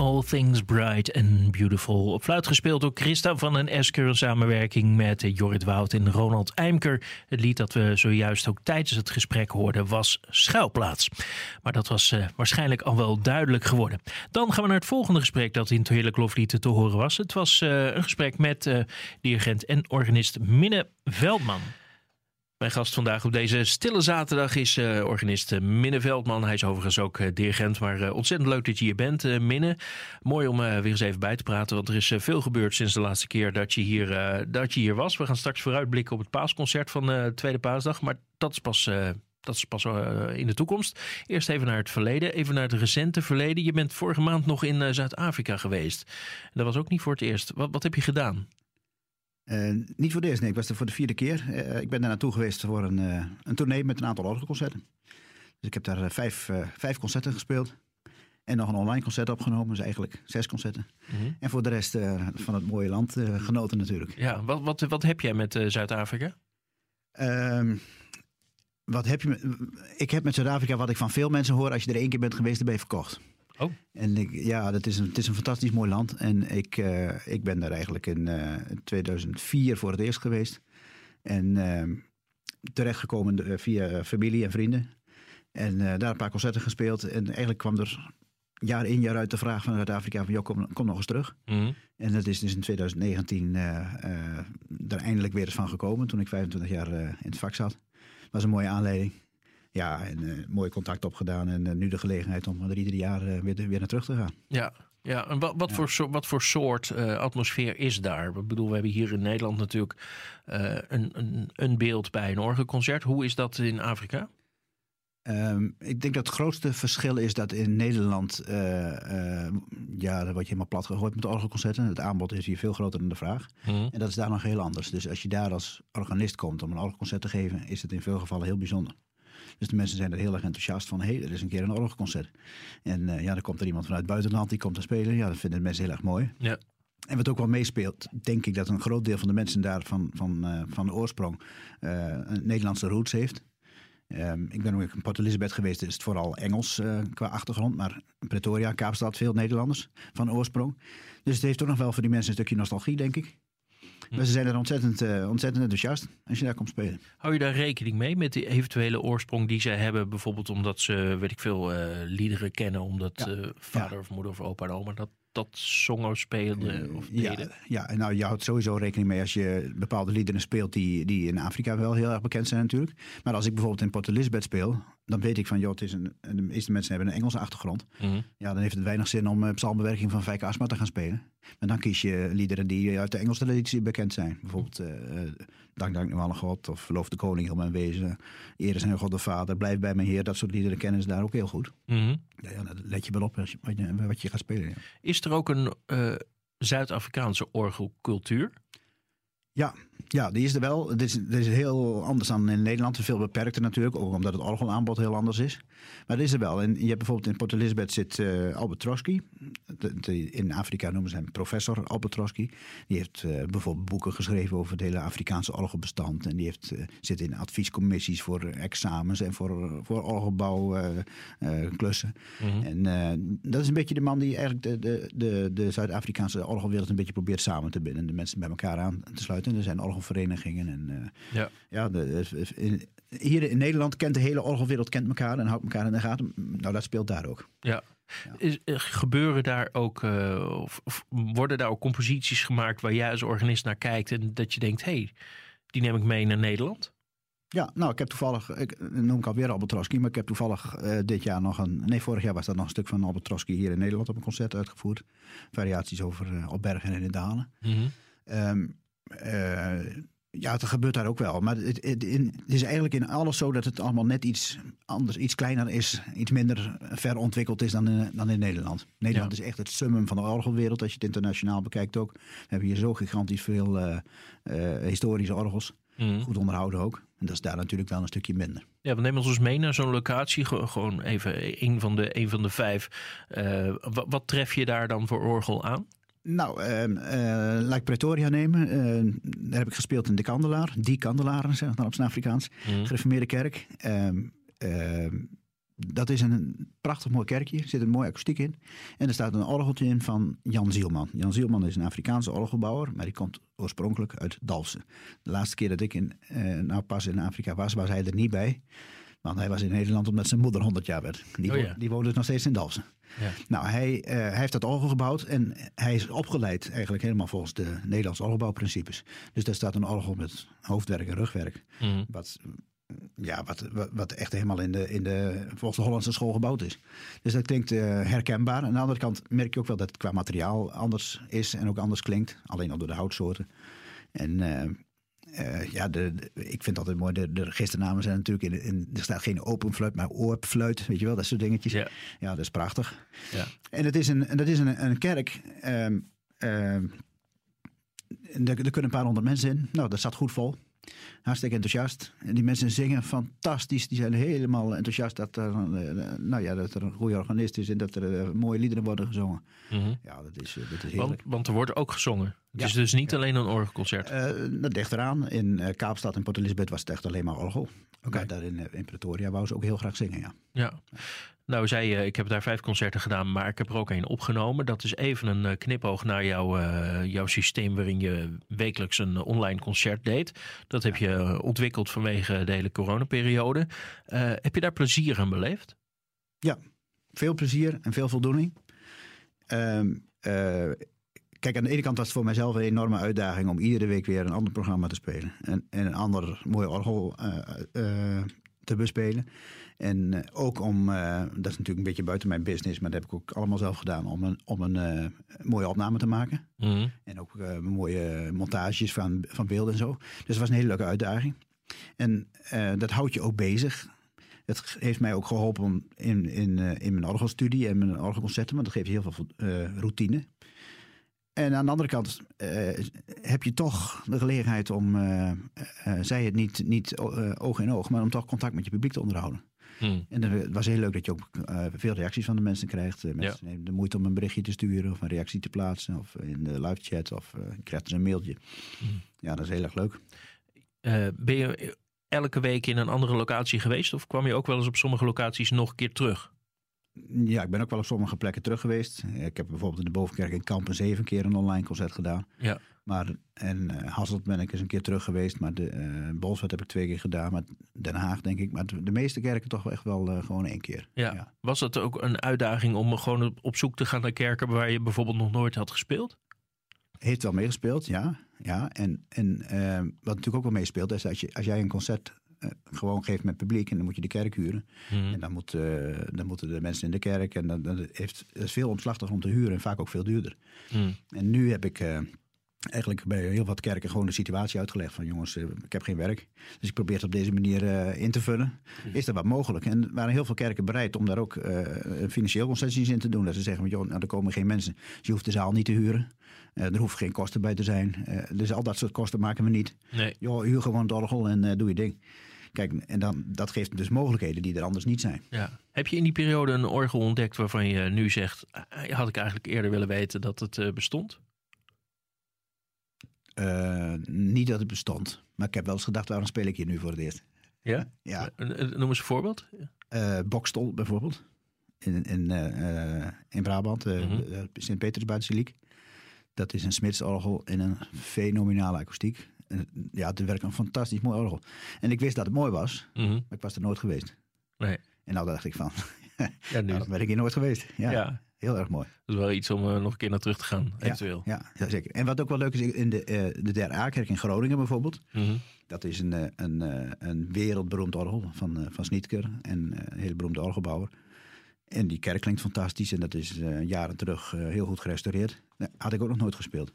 Speaker 3: All Things Bright and Beautiful. Op fluit gespeeld door Christa van den Esker in samenwerking met Jorrit Wout en Ronald Eimker. Het lied dat we zojuist ook tijdens het gesprek hoorden was Schuilplaats. Maar dat was uh, waarschijnlijk al wel duidelijk geworden. Dan gaan we naar het volgende gesprek dat in Heerlijk Loflied te horen was. Het was uh, een gesprek met dirigent en organist Minne Veldman. Mijn gast vandaag op deze stille zaterdag is uh, organist Minne Veldman. Hij is overigens ook uh, dirigent, maar ontzettend leuk dat je hier bent, Minne. Mooi om weer eens even bij te praten, want er is veel gebeurd sinds de laatste keer dat je, hier, dat je hier was. We gaan straks vooruitblikken op het paasconcert van de tweede paasdag, maar dat is pas... dat in de toekomst. Eerst even naar het verleden, even naar het recente verleden. Je bent vorige maand nog in Zuid-Afrika geweest. Dat was ook niet voor het eerst. Wat, wat heb je gedaan?
Speaker 5: Uh, niet voor de eerste, nee. Ik was er voor de vierde keer. Uh, ik ben daar naartoe geweest voor een, uh, een tournee met een aantal orgelconcerten. Dus ik heb daar vijf, vijf concerten gespeeld. En nog een online concert opgenomen, dus eigenlijk zes concerten. Mm -hmm. En voor de rest van het mooie land genoten natuurlijk.
Speaker 3: Ja, wat, wat, wat heb jij met Zuid-Afrika?
Speaker 5: Ehm, wat heb je met, ik heb met Zuid-Afrika wat ik van veel mensen hoor. Als je er één keer bent geweest, dan ben je verkocht.
Speaker 3: Oh.
Speaker 5: En ik, ja, dat is een, het is een fantastisch mooi land. En ik, uh, ik ben daar eigenlijk in uh, 2004 voor het eerst geweest. En uh, terechtgekomen via familie en vrienden. En daar een paar concerten gespeeld. En eigenlijk kwam er jaar in jaar uit de vraag van Zuid-Afrika van... joh, kom, kom nog eens terug.
Speaker 3: Mm -hmm.
Speaker 5: En dat is dus in 2019 er eindelijk weer eens van gekomen... toen ik 25 jaar in het vak zat. Dat was een mooie aanleiding. Ja, en uh, mooi contact opgedaan. En uh, nu de gelegenheid om er ieder jaar uh, weer, weer naar terug te gaan.
Speaker 3: Ja, ja. en wat, wat, ja. Voor, so, wat voor soort atmosfeer is daar? Ik bedoel, we hebben hier in Nederland natuurlijk een, een, een beeld bij een orgelconcert. Hoe is dat in Afrika?
Speaker 5: Um, ik denk dat het grootste verschil is dat in Nederland, ja, dan word je helemaal plat gegooid met orgelconcerten. Het aanbod is hier veel groter dan de vraag.
Speaker 3: Mm.
Speaker 5: En dat is daar nog heel anders. Dus als je daar als organist komt om een orgelconcert te geven, is het in veel gevallen heel bijzonder. Dus de mensen zijn er heel erg enthousiast van. Hé, hey, er is een keer een orgelconcert. En uh, ja, dan komt er iemand vanuit het buitenland die komt te spelen. Ja, dat vinden mensen heel erg mooi.
Speaker 3: Ja.
Speaker 5: En wat ook wel meespeelt, denk ik dat een groot deel van de mensen daar van, van, uh, van de oorsprong uh, een Nederlandse roots heeft. Um, ik ben ook in Port Elizabeth geweest, is het vooral Engels uh, qua achtergrond. Maar Pretoria, Kaapstad, veel Nederlanders van oorsprong. Dus het heeft ook nog wel voor die mensen een stukje nostalgie, denk ik. Maar ze zijn er ontzettend, uh, ontzettend enthousiast als je daar komt spelen.
Speaker 3: Hou je daar rekening mee met de eventuele oorsprong die zij hebben? Bijvoorbeeld omdat ze, weet ik veel, uh, liederen kennen. Omdat ja. uh, vader ja. of moeder of opa en oma dat, dat zongen, speelden of deden?
Speaker 5: Ja, ja, en nou, je houdt sowieso rekening mee als je bepaalde liederen speelt die, die in Afrika wel heel erg bekend zijn natuurlijk. Maar als ik bijvoorbeeld in Port Elizabeth speel, dan weet ik van, joh, het is een, de meeste mensen hebben een Engelse achtergrond.
Speaker 3: Mm -hmm.
Speaker 5: Ja, dan heeft het weinig zin om uh, psalmbewerking van Fijke Asma te gaan spelen. Maar dan kies je liederen die uit de Engelse traditie bekend zijn. Bijvoorbeeld uh, Dank, dank nu aan God of Loof de Koning heel mijn wezen. Ere zijn God de Vader, Blijf bij mijn Heer. Dat soort liederen kennen ze daar ook heel goed.
Speaker 3: Mm -hmm.
Speaker 5: ja, ja, let je wel op wat je, wat je gaat spelen. Ja.
Speaker 3: Is er ook een uh, Zuid-Afrikaanse orgelcultuur?
Speaker 5: Ja, ja, die is er wel. Het is, het is heel anders dan in Nederland. Veel beperkter natuurlijk, ook omdat het orgelaanbod heel anders is. Maar dat is er wel. En je hebt bijvoorbeeld in Port Elizabeth zit uh, Albert Trotsky. De, de, in Afrika noemen ze hem professor Albert Trotsky. Die heeft uh, bijvoorbeeld boeken geschreven over het hele Afrikaanse orgelbestand. En die heeft, uh, zit in adviescommissies voor examens en voor, voor orgelbouwklussen.
Speaker 3: Mm-hmm.
Speaker 5: En dat is een beetje de man die eigenlijk de, de, de, de Zuid-Afrikaanse orgelwereld een beetje probeert samen te binden. De mensen bij elkaar aan te sluiten. Er zijn orgelverenigingen. En, uh,
Speaker 3: ja.
Speaker 5: Ja, de, in, hier in Nederland kent de hele orgelwereld kent elkaar en houdt elkaar in de gaten. Nou, dat speelt daar ook.
Speaker 3: Ja. ja. Is, gebeuren daar ook, uh, of, of, worden daar ook composities gemaakt waar jij als organist naar kijkt en dat je denkt, hé, hey, die neem ik mee naar Nederland?
Speaker 5: Ja, nou, ik heb toevallig, ik noem ik alweer Albert Trotsky, maar ik heb toevallig uh, dit jaar nog een, nee, vorig jaar was dat nog een stuk van Albert Trotsky hier in Nederland op een concert uitgevoerd. Variaties over uh, op bergen en in dalen.
Speaker 3: Mm-hmm.
Speaker 5: Um, uh, ja, het gebeurt daar ook wel. Maar het, het, is eigenlijk in alles zo dat het allemaal net iets anders, iets kleiner is, iets minder ver ontwikkeld is dan in, dan in Nederland. Nederland ja. is echt het summum van de orgelwereld. Als je het internationaal bekijkt ook. We hebben hier zo gigantisch veel uh, uh, historische orgels.
Speaker 3: Mm.
Speaker 5: Goed onderhouden ook. En dat is daar natuurlijk wel een stukje minder.
Speaker 3: Ja, we nemen ons dus mee naar zo'n locatie. Gewoon even een van de, een van de vijf. Uh, wat, wat tref je daar dan voor orgel aan?
Speaker 5: Nou, uh, uh, laat ik Pretoria nemen. Uh, daar heb ik gespeeld in de Kandelaar. Die Kandelaren, zeg dan op zijn Afrikaans.
Speaker 3: Mm.
Speaker 5: Gereformeerde kerk. Uh, dat is een prachtig mooi kerkje. Er zit een mooie akoestiek in. En er staat een orgeltje in van Jan Zielman. Jan Zielman is een Afrikaanse orgelbouwer, maar die komt oorspronkelijk uit Dalfsen. De laatste keer dat ik in, eh, nou pas in Afrika was, was hij er niet bij. Want hij was in Nederland omdat zijn moeder 100 jaar werd. Die,
Speaker 3: Oh ja.
Speaker 5: die woonde nog steeds in Dalfsen.
Speaker 3: Ja.
Speaker 5: Nou, hij, eh, hij heeft dat orgel gebouwd en hij is opgeleid eigenlijk helemaal volgens de Nederlandse orgelbouwprincipes. Dus daar staat een orgel met hoofdwerk en rugwerk.
Speaker 3: Mhm.
Speaker 5: Wat, ja, wat, wat, wat echt helemaal in de, in de, volgens de Hollandse school gebouwd is. Dus dat klinkt eh, herkenbaar. Aan de andere kant merk je ook wel dat het qua materiaal anders is en ook anders klinkt. Alleen al door de houtsoorten. En eh, eh, ja, de, de- ik vind het altijd mooi. De, de registernamen zijn natuurlijk in, in. Er staat geen open fluit, maar oorfluit. Weet je wel, dat soort dingetjes.
Speaker 3: Ja.
Speaker 5: Ja, dat is prachtig.
Speaker 3: Ja.
Speaker 5: En het is een, en dat is een, een kerk. ehm, ehm, er, er kunnen een paar honderd mensen in. Nou, dat zat goed vol. Hartstikke enthousiast. En die mensen zingen fantastisch. Die zijn helemaal enthousiast dat er, eh, nou ja, dat er een goede organist is en dat er eh, mooie liederen worden gezongen.
Speaker 3: Mhm.
Speaker 5: Ja, dat is, eh, dat is
Speaker 3: Want,
Speaker 5: heerlijk.
Speaker 3: want er wordt ook gezongen. Het
Speaker 5: Ja.
Speaker 3: is dus niet alleen een orgelconcert.
Speaker 5: Dat ligt eraan. In Kaapstad en Port Elizabeth was het echt alleen maar orgel.
Speaker 3: Oké.
Speaker 5: Maar daar in, in Pretoria wou ze ook heel graag zingen, ja.
Speaker 3: Ja. Nou, zei je, ik heb daar vijf concerten gedaan, maar ik heb er ook één opgenomen. Dat is even een eh, knipoog naar jouw, eh, jouw systeem waarin je wekelijks een eh, online concert deed. Dat heb je eh, ontwikkeld vanwege de hele coronaperiode. Eh, heb je daar plezier aan beleefd?
Speaker 5: Veel plezier en veel voldoening. Ehm, eh, kijk, aan de ene kant was het voor mijzelf een enorme uitdaging om iedere week weer een ander programma te spelen. En, en een ander mooi orgel eh, eh, te bespelen. En eh, ook om, eh, dat is natuurlijk een beetje buiten mijn business, maar dat heb ik ook allemaal zelf gedaan, om een, om een eh, mooie opname te maken.
Speaker 3: Mhm.
Speaker 5: En ook mooie montages van, van beelden en zo. Dus het was een hele leuke uitdaging. En dat houdt je ook bezig. Het heeft mij ook geholpen om in, in, in mijn orgelstudie en mijn orgelconcerten, want dat geeft je heel veel routine. En aan de andere kant eh, heb je toch de gelegenheid om, eh, eh, zij het niet, niet oog in oog, maar om toch contact met je publiek te onderhouden.
Speaker 3: Mhm.
Speaker 5: En het was heel leuk dat je ook veel reacties van de mensen krijgt. Mensen nemen de moeite om een berichtje te sturen of een reactie te plaatsen. Of in de live chat of krijgt dus een mailtje. Ja, dat is heel erg leuk.
Speaker 3: Ben je elke week in een andere locatie geweest? Of kwam je ook wel eens op sommige locaties nog een keer terug?
Speaker 5: Ja, ik ben ook wel op sommige plekken terug geweest. Ik heb bijvoorbeeld in de Bovenkerk in Kampen zeven keer een online concert gedaan.
Speaker 3: Ja.
Speaker 5: Maar, en eh Hasselt ben ik eens een keer terug geweest. Maar de, eh Bolsward heb ik twee keer gedaan. Maar Den Haag denk ik. Maar de, meeste kerken toch echt wel eh, gewoon één keer.
Speaker 3: Ja. Was dat ook een uitdaging om gewoon op- zoek te gaan naar kerken waar je bijvoorbeeld nog nooit had gespeeld?
Speaker 5: Heeft wel meegespeeld, ja. ja. En, en wat natuurlijk ook wel meespeelt, is als, je, als jij een concert gewoon geeft met publiek en dan moet je de kerk huren.
Speaker 3: Mhm.
Speaker 5: En dan, moet, eh, dan moeten de mensen in de kerk en dan, dan heeft, het is veel omslachtiger om te huren en vaak ook veel duurder.
Speaker 3: Mhm.
Speaker 5: En nu heb ik eh, eigenlijk bij heel wat kerken gewoon de situatie uitgelegd van jongens, eh, ik heb geen werk. Dus ik probeer het op deze manier eh, in te vullen. Is er wat mogelijk? En waren heel veel kerken bereid om daar ook eh, financieel concessies in te doen. Dat ze zeggen, joh, nou, er komen geen mensen. Dus je hoeft de zaal niet te huren. Eh, er hoeven geen kosten bij te zijn. Eh, dus al dat soort kosten maken we niet.
Speaker 3: Nee.
Speaker 5: Joh, huur gewoon het orgel en eh, doe je ding. Kijk, en dan, dat geeft dus mogelijkheden die er anders niet zijn.
Speaker 3: Ja. Heb je in die periode een orgel ontdekt waarvan je nu zegt, "Ah, had ik eigenlijk eerder willen weten dat het eh, bestond?
Speaker 5: Eh, niet dat het bestond. Maar ik heb wel eens gedacht, waarom speel ik hier nu voor het eerst?
Speaker 3: Ja?
Speaker 5: Ja,
Speaker 3: Eh, eh, Noem eens een voorbeeld.
Speaker 5: eh Bokstol bijvoorbeeld. In, in, eh, eh, in Brabant, eh
Speaker 3: Mhm.
Speaker 5: eh, Sint-Petersbuitensiliek. Dat is een smidsorgel in een fenomenale akoestiek. En, ja, het werkt een fantastisch mooi orgel. En ik wist dat het mooi was,
Speaker 3: Mhm.
Speaker 5: maar ik was er nooit geweest.
Speaker 3: Nee.
Speaker 5: En nou dacht ik van,
Speaker 3: Ja, nu.
Speaker 5: nou, dan ben ik hier nooit geweest. Ja,
Speaker 3: ja.
Speaker 5: heel erg mooi.
Speaker 3: Dat is wel iets om eh, nog een keer naar terug te gaan, eventueel.
Speaker 5: Ja, ja, zeker. En wat ook wel leuk is, in de, eh de Der A-kerk in Groningen bijvoorbeeld.
Speaker 3: Mhm.
Speaker 5: Dat is een, eh, een, een wereldberoemd orgel van, van Snietker. En een hele beroemde orgelbouwer. En die kerk klinkt fantastisch. En dat is eh, jaren terug eh, heel goed gerestaureerd. Nou, had ik ook nog nooit gespeeld.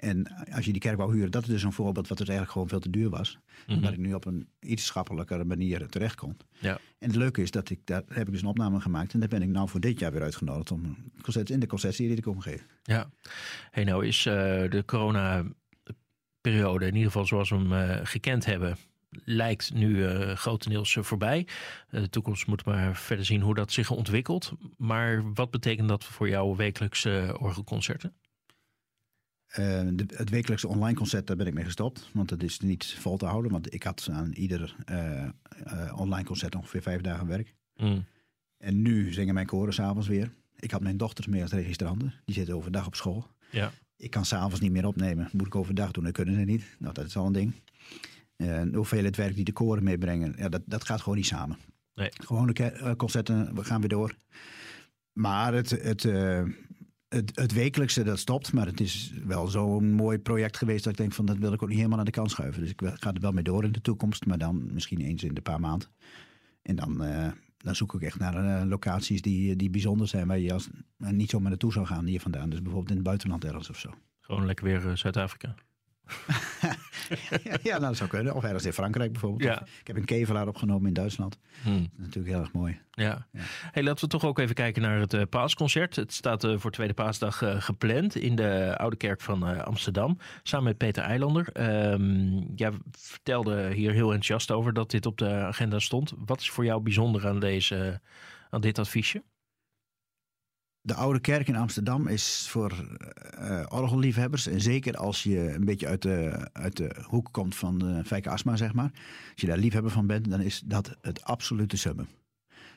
Speaker 5: En als je die kerk wou huren, dat is dus een voorbeeld wat dus eigenlijk gewoon veel te duur was. Waar ik nu op een iets schappelijkere manier terecht kon.
Speaker 3: Ja.
Speaker 5: En het leuke is dat ik daar heb ik dus een opname gemaakt. En daar ben ik nou voor dit jaar weer uitgenodigd om een concert, in de concertserie te komen geven.
Speaker 3: Ja. Hey, nou is eh, de corona-periode, in ieder geval zoals we hem gekend hebben, lijkt nu eh, grotendeels eh, voorbij. Eh, de toekomst moet maar verder zien hoe dat zich ontwikkelt. Maar wat betekent dat voor jouw wekelijkse orgelconcerten?
Speaker 5: De, het wekelijkse online concert, daar ben ik mee gestopt. Want dat is niet vol te houden. Want ik had aan ieder online concert ongeveer vijf dagen werk.
Speaker 3: Mm.
Speaker 5: En nu zingen mijn koren s'avonds weer. Ik had mijn dochters mee als registranten. Die zitten overdag op school.
Speaker 3: Ja.
Speaker 5: Ik kan s'avonds niet meer opnemen. Moet ik overdag doen, dat kunnen ze niet. Nou, dat is al een ding. En hoeveel het werk die de koren meebrengen, ja, dat, dat gaat gewoon niet samen.
Speaker 3: Nee.
Speaker 5: Gewone eh, concerten, we gaan weer door. Maar het, het, eh, het, het wekelijkse, dat stopt. Maar het is wel zo'n mooi project geweest dat ik denk van dat wil ik ook niet helemaal aan de kant schuiven. Dus ik ga er wel mee door in de toekomst. Maar dan misschien eens in de paar maanden. En dan, eh, dan zoek ik echt naar eh, locaties die, die bijzonder zijn. Waar je als, eh, niet zomaar naartoe zou gaan hier vandaan. Dus bijvoorbeeld in het buitenland ergens of zo.
Speaker 3: Gewoon lekker weer eh, Zuid-Afrika.
Speaker 5: ja, nou, dat zou kunnen. Of ergens in Frankrijk bijvoorbeeld.
Speaker 3: Ja.
Speaker 5: Ik heb een kevelaar opgenomen in Duitsland.
Speaker 3: Hm.
Speaker 5: Dat is natuurlijk heel erg mooi.
Speaker 3: Ja.
Speaker 5: Ja.
Speaker 3: Hey, laten we toch ook even kijken naar het eh, paasconcert. Het staat eh, voor Tweede Paasdag eh, gepland in de Oude Kerk van Amsterdam. Samen met Peter Eilander. Ehm jij vertelde hier heel enthousiast over dat dit op de agenda stond. Wat is voor jou bijzonder aan, deze, aan dit adviesje?
Speaker 5: De Oude Kerk in Amsterdam is voor eh orgelliefhebbers. En zeker als je een beetje uit de, uit de hoek komt van de Fijke Asma, zeg maar. Als je daar liefhebber van bent, dan is dat het absolute summum.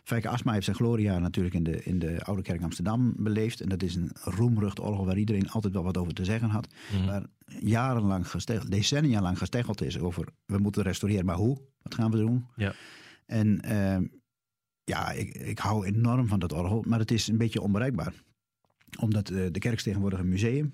Speaker 5: Fijke Asma heeft zijn gloria natuurlijk in de, in de Oude Kerk Amsterdam beleefd. En dat is een roemrucht orgel waar iedereen altijd wel wat over te zeggen had.
Speaker 3: Mhm.
Speaker 5: Waar jarenlang gesteggeld, decennia lang gesteggeld is over we moeten restaureren, maar hoe? Wat gaan we doen?
Speaker 3: Ja.
Speaker 5: En ehm, ja, ik, ik hou enorm van dat orgel, maar het is een beetje onbereikbaar. Omdat eh, de kerk is tegenwoordig een museum.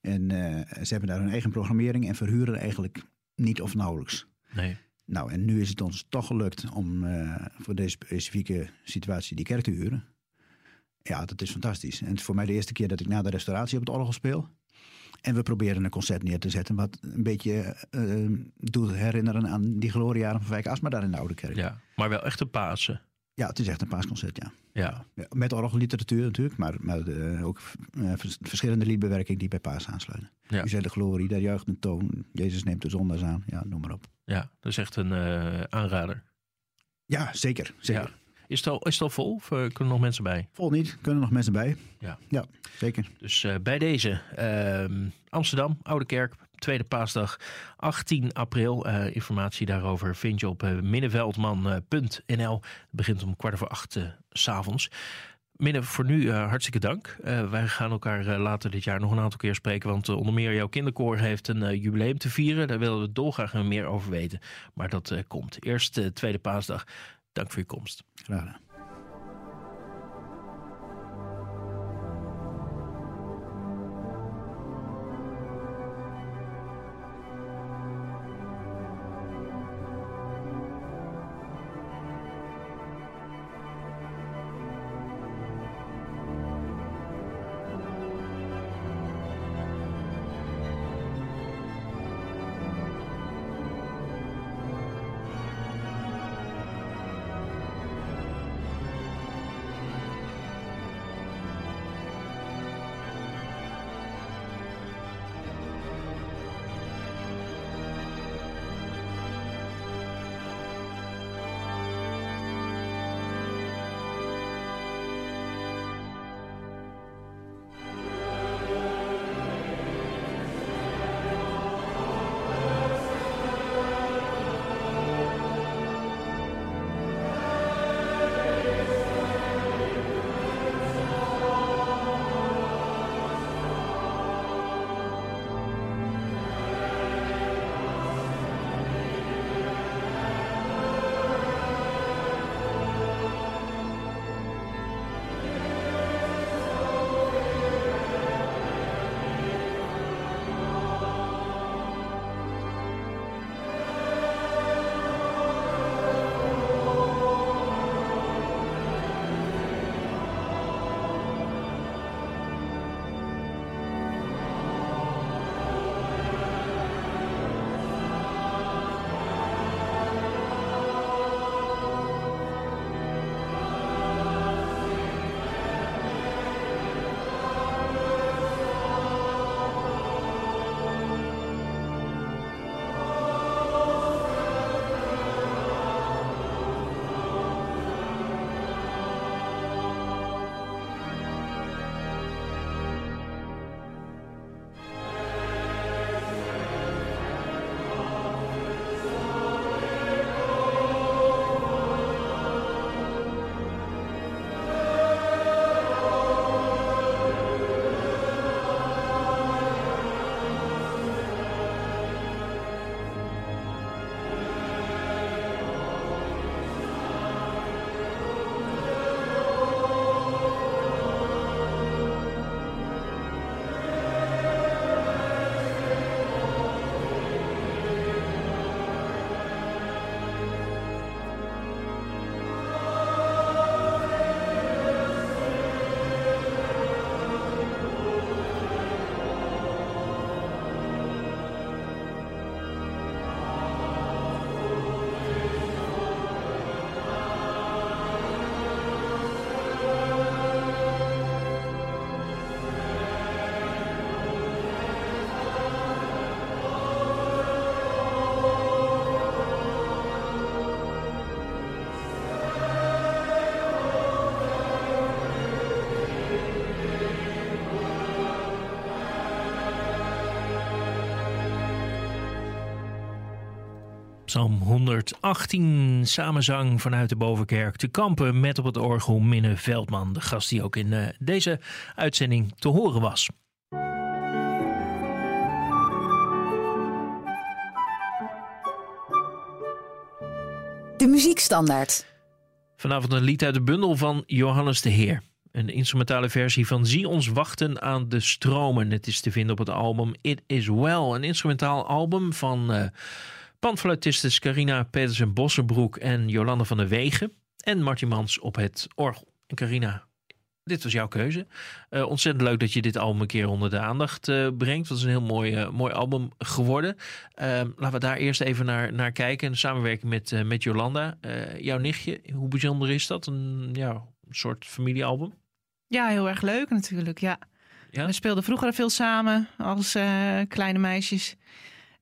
Speaker 5: En eh, ze hebben daar hun eigen programmering en verhuren eigenlijk niet of nauwelijks.
Speaker 3: Nee.
Speaker 5: Nou, en nu is het ons toch gelukt om eh, voor deze specifieke situatie die kerk te huren. Ja, dat is fantastisch. En het is voor mij de eerste keer dat ik na de restauratie op het orgel speel. En we proberen een concert neer te zetten wat een beetje doet herinneren aan die gloriejaren van Wijk Asma daar in de Oude Kerk.
Speaker 3: Ja, maar wel echt een Pasen.
Speaker 5: Ja, het is echt een paasconcert, ja.
Speaker 3: Ja.
Speaker 5: Ja, Met orgelliteratuur natuurlijk, maar, maar eh, ook eh, vers- verschillende liedbewerkingen die bij paas aansluiten.
Speaker 3: Ja.
Speaker 5: U zei de glorie, daar juicht een toon. Jezus neemt de zondags aan. Ja, noem maar op.
Speaker 3: ja, dat is echt een eh, aanrader.
Speaker 5: Ja, zeker. zeker.
Speaker 3: Ja. Is, het al, is het al vol of kunnen er nog mensen bij?
Speaker 5: Vol niet, kunnen er nog mensen bij.
Speaker 3: Ja.
Speaker 5: Ja, zeker.
Speaker 3: Dus bij deze ehm, Amsterdam, Oude Kerk, tweede paasdag 18 april. Eh, informatie daarover vind je op eh, minneveldman.nl. Het begint om kwart over acht eh, s'avonds. Minne, voor nu eh, hartstikke dank. Eh, wij gaan elkaar eh, later dit jaar nog een aantal keer spreken. Want eh, onder meer jouw kinderkoor heeft een eh, jubileum te vieren. Daar willen we dolgraag meer over weten. Maar dat eh, komt. Eerst eh, tweede paasdag. Dank voor je komst.
Speaker 5: Graag
Speaker 3: Psalm 118, samenzang vanuit de Bovenkerk. Te kampen met op het orgel Minne Veldman, de gast die ook in uh, deze uitzending te horen was.
Speaker 2: De muziekstandaard.
Speaker 3: Vanavond een lied uit de bundel van Johannes de Heer. Een instrumentale versie van Zie ons wachten aan de stromen. Het is te vinden op het album It Is Well. Een instrumentaal album van uh, panfluitisten Carina Petersen-Bossenbroek en Jolande van der Wegen. En Martin Mans op het orgel. En Carina, dit was jouw keuze. Uh, ontzettend leuk dat je dit album een keer onder de aandacht uh, brengt. Dat is een heel mooi, uh, mooi album geworden. laten we daar eerst even naar, naar kijken. De samenwerking met, met Jolanda. jouw nichtje, hoe bijzonder is dat? Een, ja, soort familiealbum?
Speaker 4: Ja, heel erg leuk natuurlijk. Ja. ja? We speelden vroeger veel samen als kleine meisjes.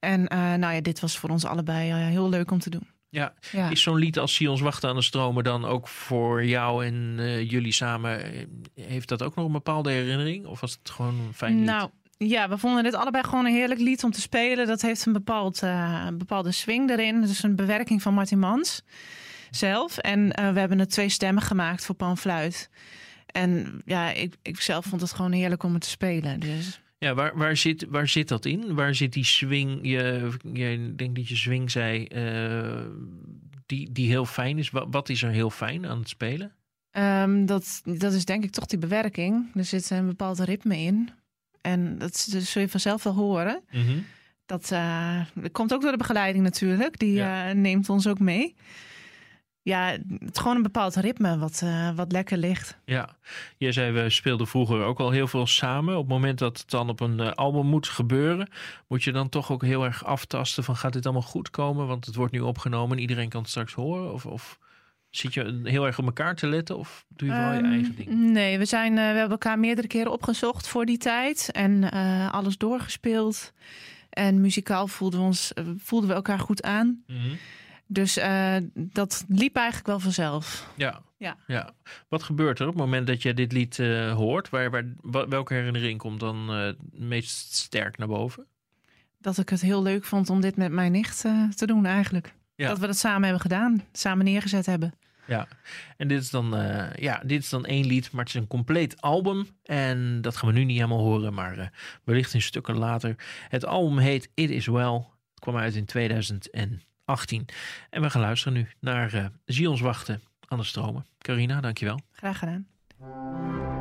Speaker 4: En nou ja, dit was voor ons allebei heel leuk om te doen.
Speaker 3: Ja. ja. Is zo'n lied als Sion wachten aan de stromen dan ook voor jou en uh, jullie samen? Heeft dat ook nog een bepaalde herinnering? Of was het gewoon een fijn lied?
Speaker 4: Nou, ja, we vonden dit allebei gewoon een heerlijk lied om te spelen. Dat heeft een, bepaald, uh, een bepaalde swing erin. Dus een bewerking van Martin Mans zelf. En uh, we hebben het twee stemmen gemaakt voor panfluit. En ja, ik, ik zelf vond het gewoon heerlijk om het te spelen. Dus...
Speaker 3: Ja, waar, waar, zit, waar zit dat in? Waar zit die swing? Je, je denkt dat je swing zei, uh, die, die heel fijn is. Wat, wat, is er heel fijn aan het spelen?
Speaker 4: Um, dat, dat is denk ik toch die bewerking. Er zit een bepaald ritme in. En dat, dat zul je vanzelf wel horen. Mm -hmm. Dat uh, komt ook door de begeleiding natuurlijk. Die ja. uh, neemt ons ook mee ja, het is gewoon een bepaald ritme wat, uh, wat lekker ligt.
Speaker 3: Ja, je zei we speelden vroeger ook al heel veel samen. Op het moment dat het dan op een uh, album moet gebeuren, moet je dan toch ook heel erg aftasten van gaat dit allemaal goed komen? Want het wordt nu opgenomen en iedereen kan het straks horen. Of, of zit je heel erg op elkaar te letten of doe je wel um, je eigen ding?
Speaker 4: Nee, we, zijn, uh, we hebben elkaar meerdere keren opgezocht voor die tijd en alles doorgespeeld. En muzikaal voelden we, ons, voelden we elkaar goed aan. Mm -hmm. Dus uh, dat liep eigenlijk wel vanzelf.
Speaker 3: Ja. ja. ja. Wat gebeurt er op het moment dat je dit lied uh, hoort? Waar, waar, welke herinnering komt dan uh, het meest sterk naar boven?
Speaker 4: Dat ik het heel leuk vond om dit met mijn nicht te doen eigenlijk. Ja. Dat we dat samen hebben gedaan, samen neergezet hebben.
Speaker 3: Ja, en dit is, dan, ja, dit is dan één lied, maar het is een compleet album. En dat gaan we nu niet helemaal horen, maar wellicht in stukken later. Het album heet It Is Well. Het kwam uit in 2000 en 18. En we gaan luisteren nu naar uh, Zie ons wachten aan de stromen. Carina, dankjewel.
Speaker 4: Graag gedaan.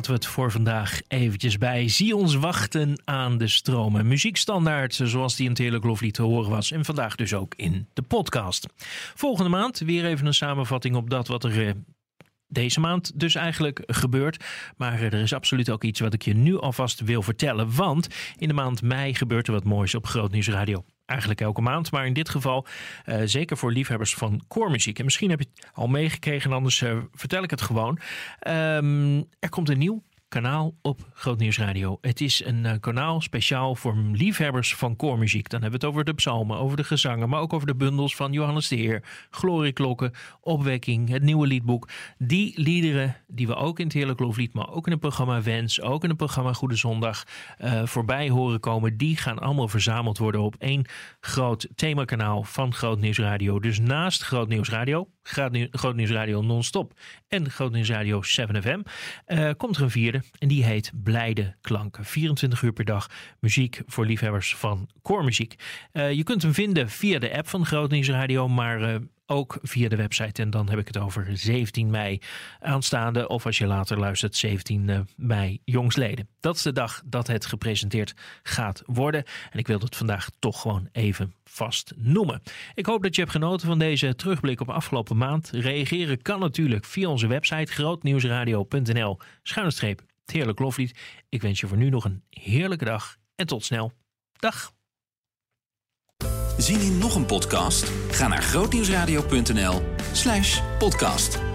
Speaker 3: Laten we het voor vandaag eventjes bij. Zie ons wachten aan de stromen. Muziekstandaard zoals die in Telekloflied te horen was. En vandaag dus ook in de podcast. Volgende maand weer even een samenvatting op dat wat er... Eh, deze maand dus eigenlijk gebeurt. Maar er is absoluut ook iets wat ik je nu alvast wil vertellen. Want in de maand mei gebeurt er wat moois op Groot Radio eigenlijk elke maand. Maar in dit geval uh, zeker voor liefhebbers van koormuziek. En misschien heb je het al meegekregen, anders uh, vertel ik het gewoon. Um, er komt een nieuw kanaal op Groot Radio. Het is een uh, kanaal speciaal voor liefhebbers van koormuziek. Dan hebben we het over de psalmen, over de gezangen, maar ook over de bundels van Johannes de Heer, Glorieklokken, Opwekking, het nieuwe liedboek. Die liederen die we ook in het Heerlijk Loflied, maar ook in het programma Wens, ook in het programma Goede Zondag uh, voorbij horen komen, die gaan allemaal verzameld worden op één groot themakanaal van Groot Radio. Dus naast Groot Nieuws Radio, Groot Nieuws Radio non-stop en Groot Nieuws Radio 7FM, uh, komt er een vierde en die heet Blijde Klanken. 24 uur per dag muziek voor liefhebbers van koormuziek. Uh, je kunt hem vinden via de app van Groot Radio, maar uh, ook via de website. En dan heb ik het over 17 mei aanstaande. Of als je later luistert, 17 eh, mei jongsleden. Dat is de dag dat het gepresenteerd gaat worden. En ik wil het vandaag toch gewoon even vast noemen. Ik hoop dat je hebt genoten van deze terugblik op afgelopen maand. Reageren kan natuurlijk via onze website grootnieuwsradio.nl schuine heerlijk loflied. Ik wens je voor nu nog een heerlijke dag en tot snel. Dag.
Speaker 1: Zien in nog een podcast? Ga naar grootnieuwsradio.nl slash podcast.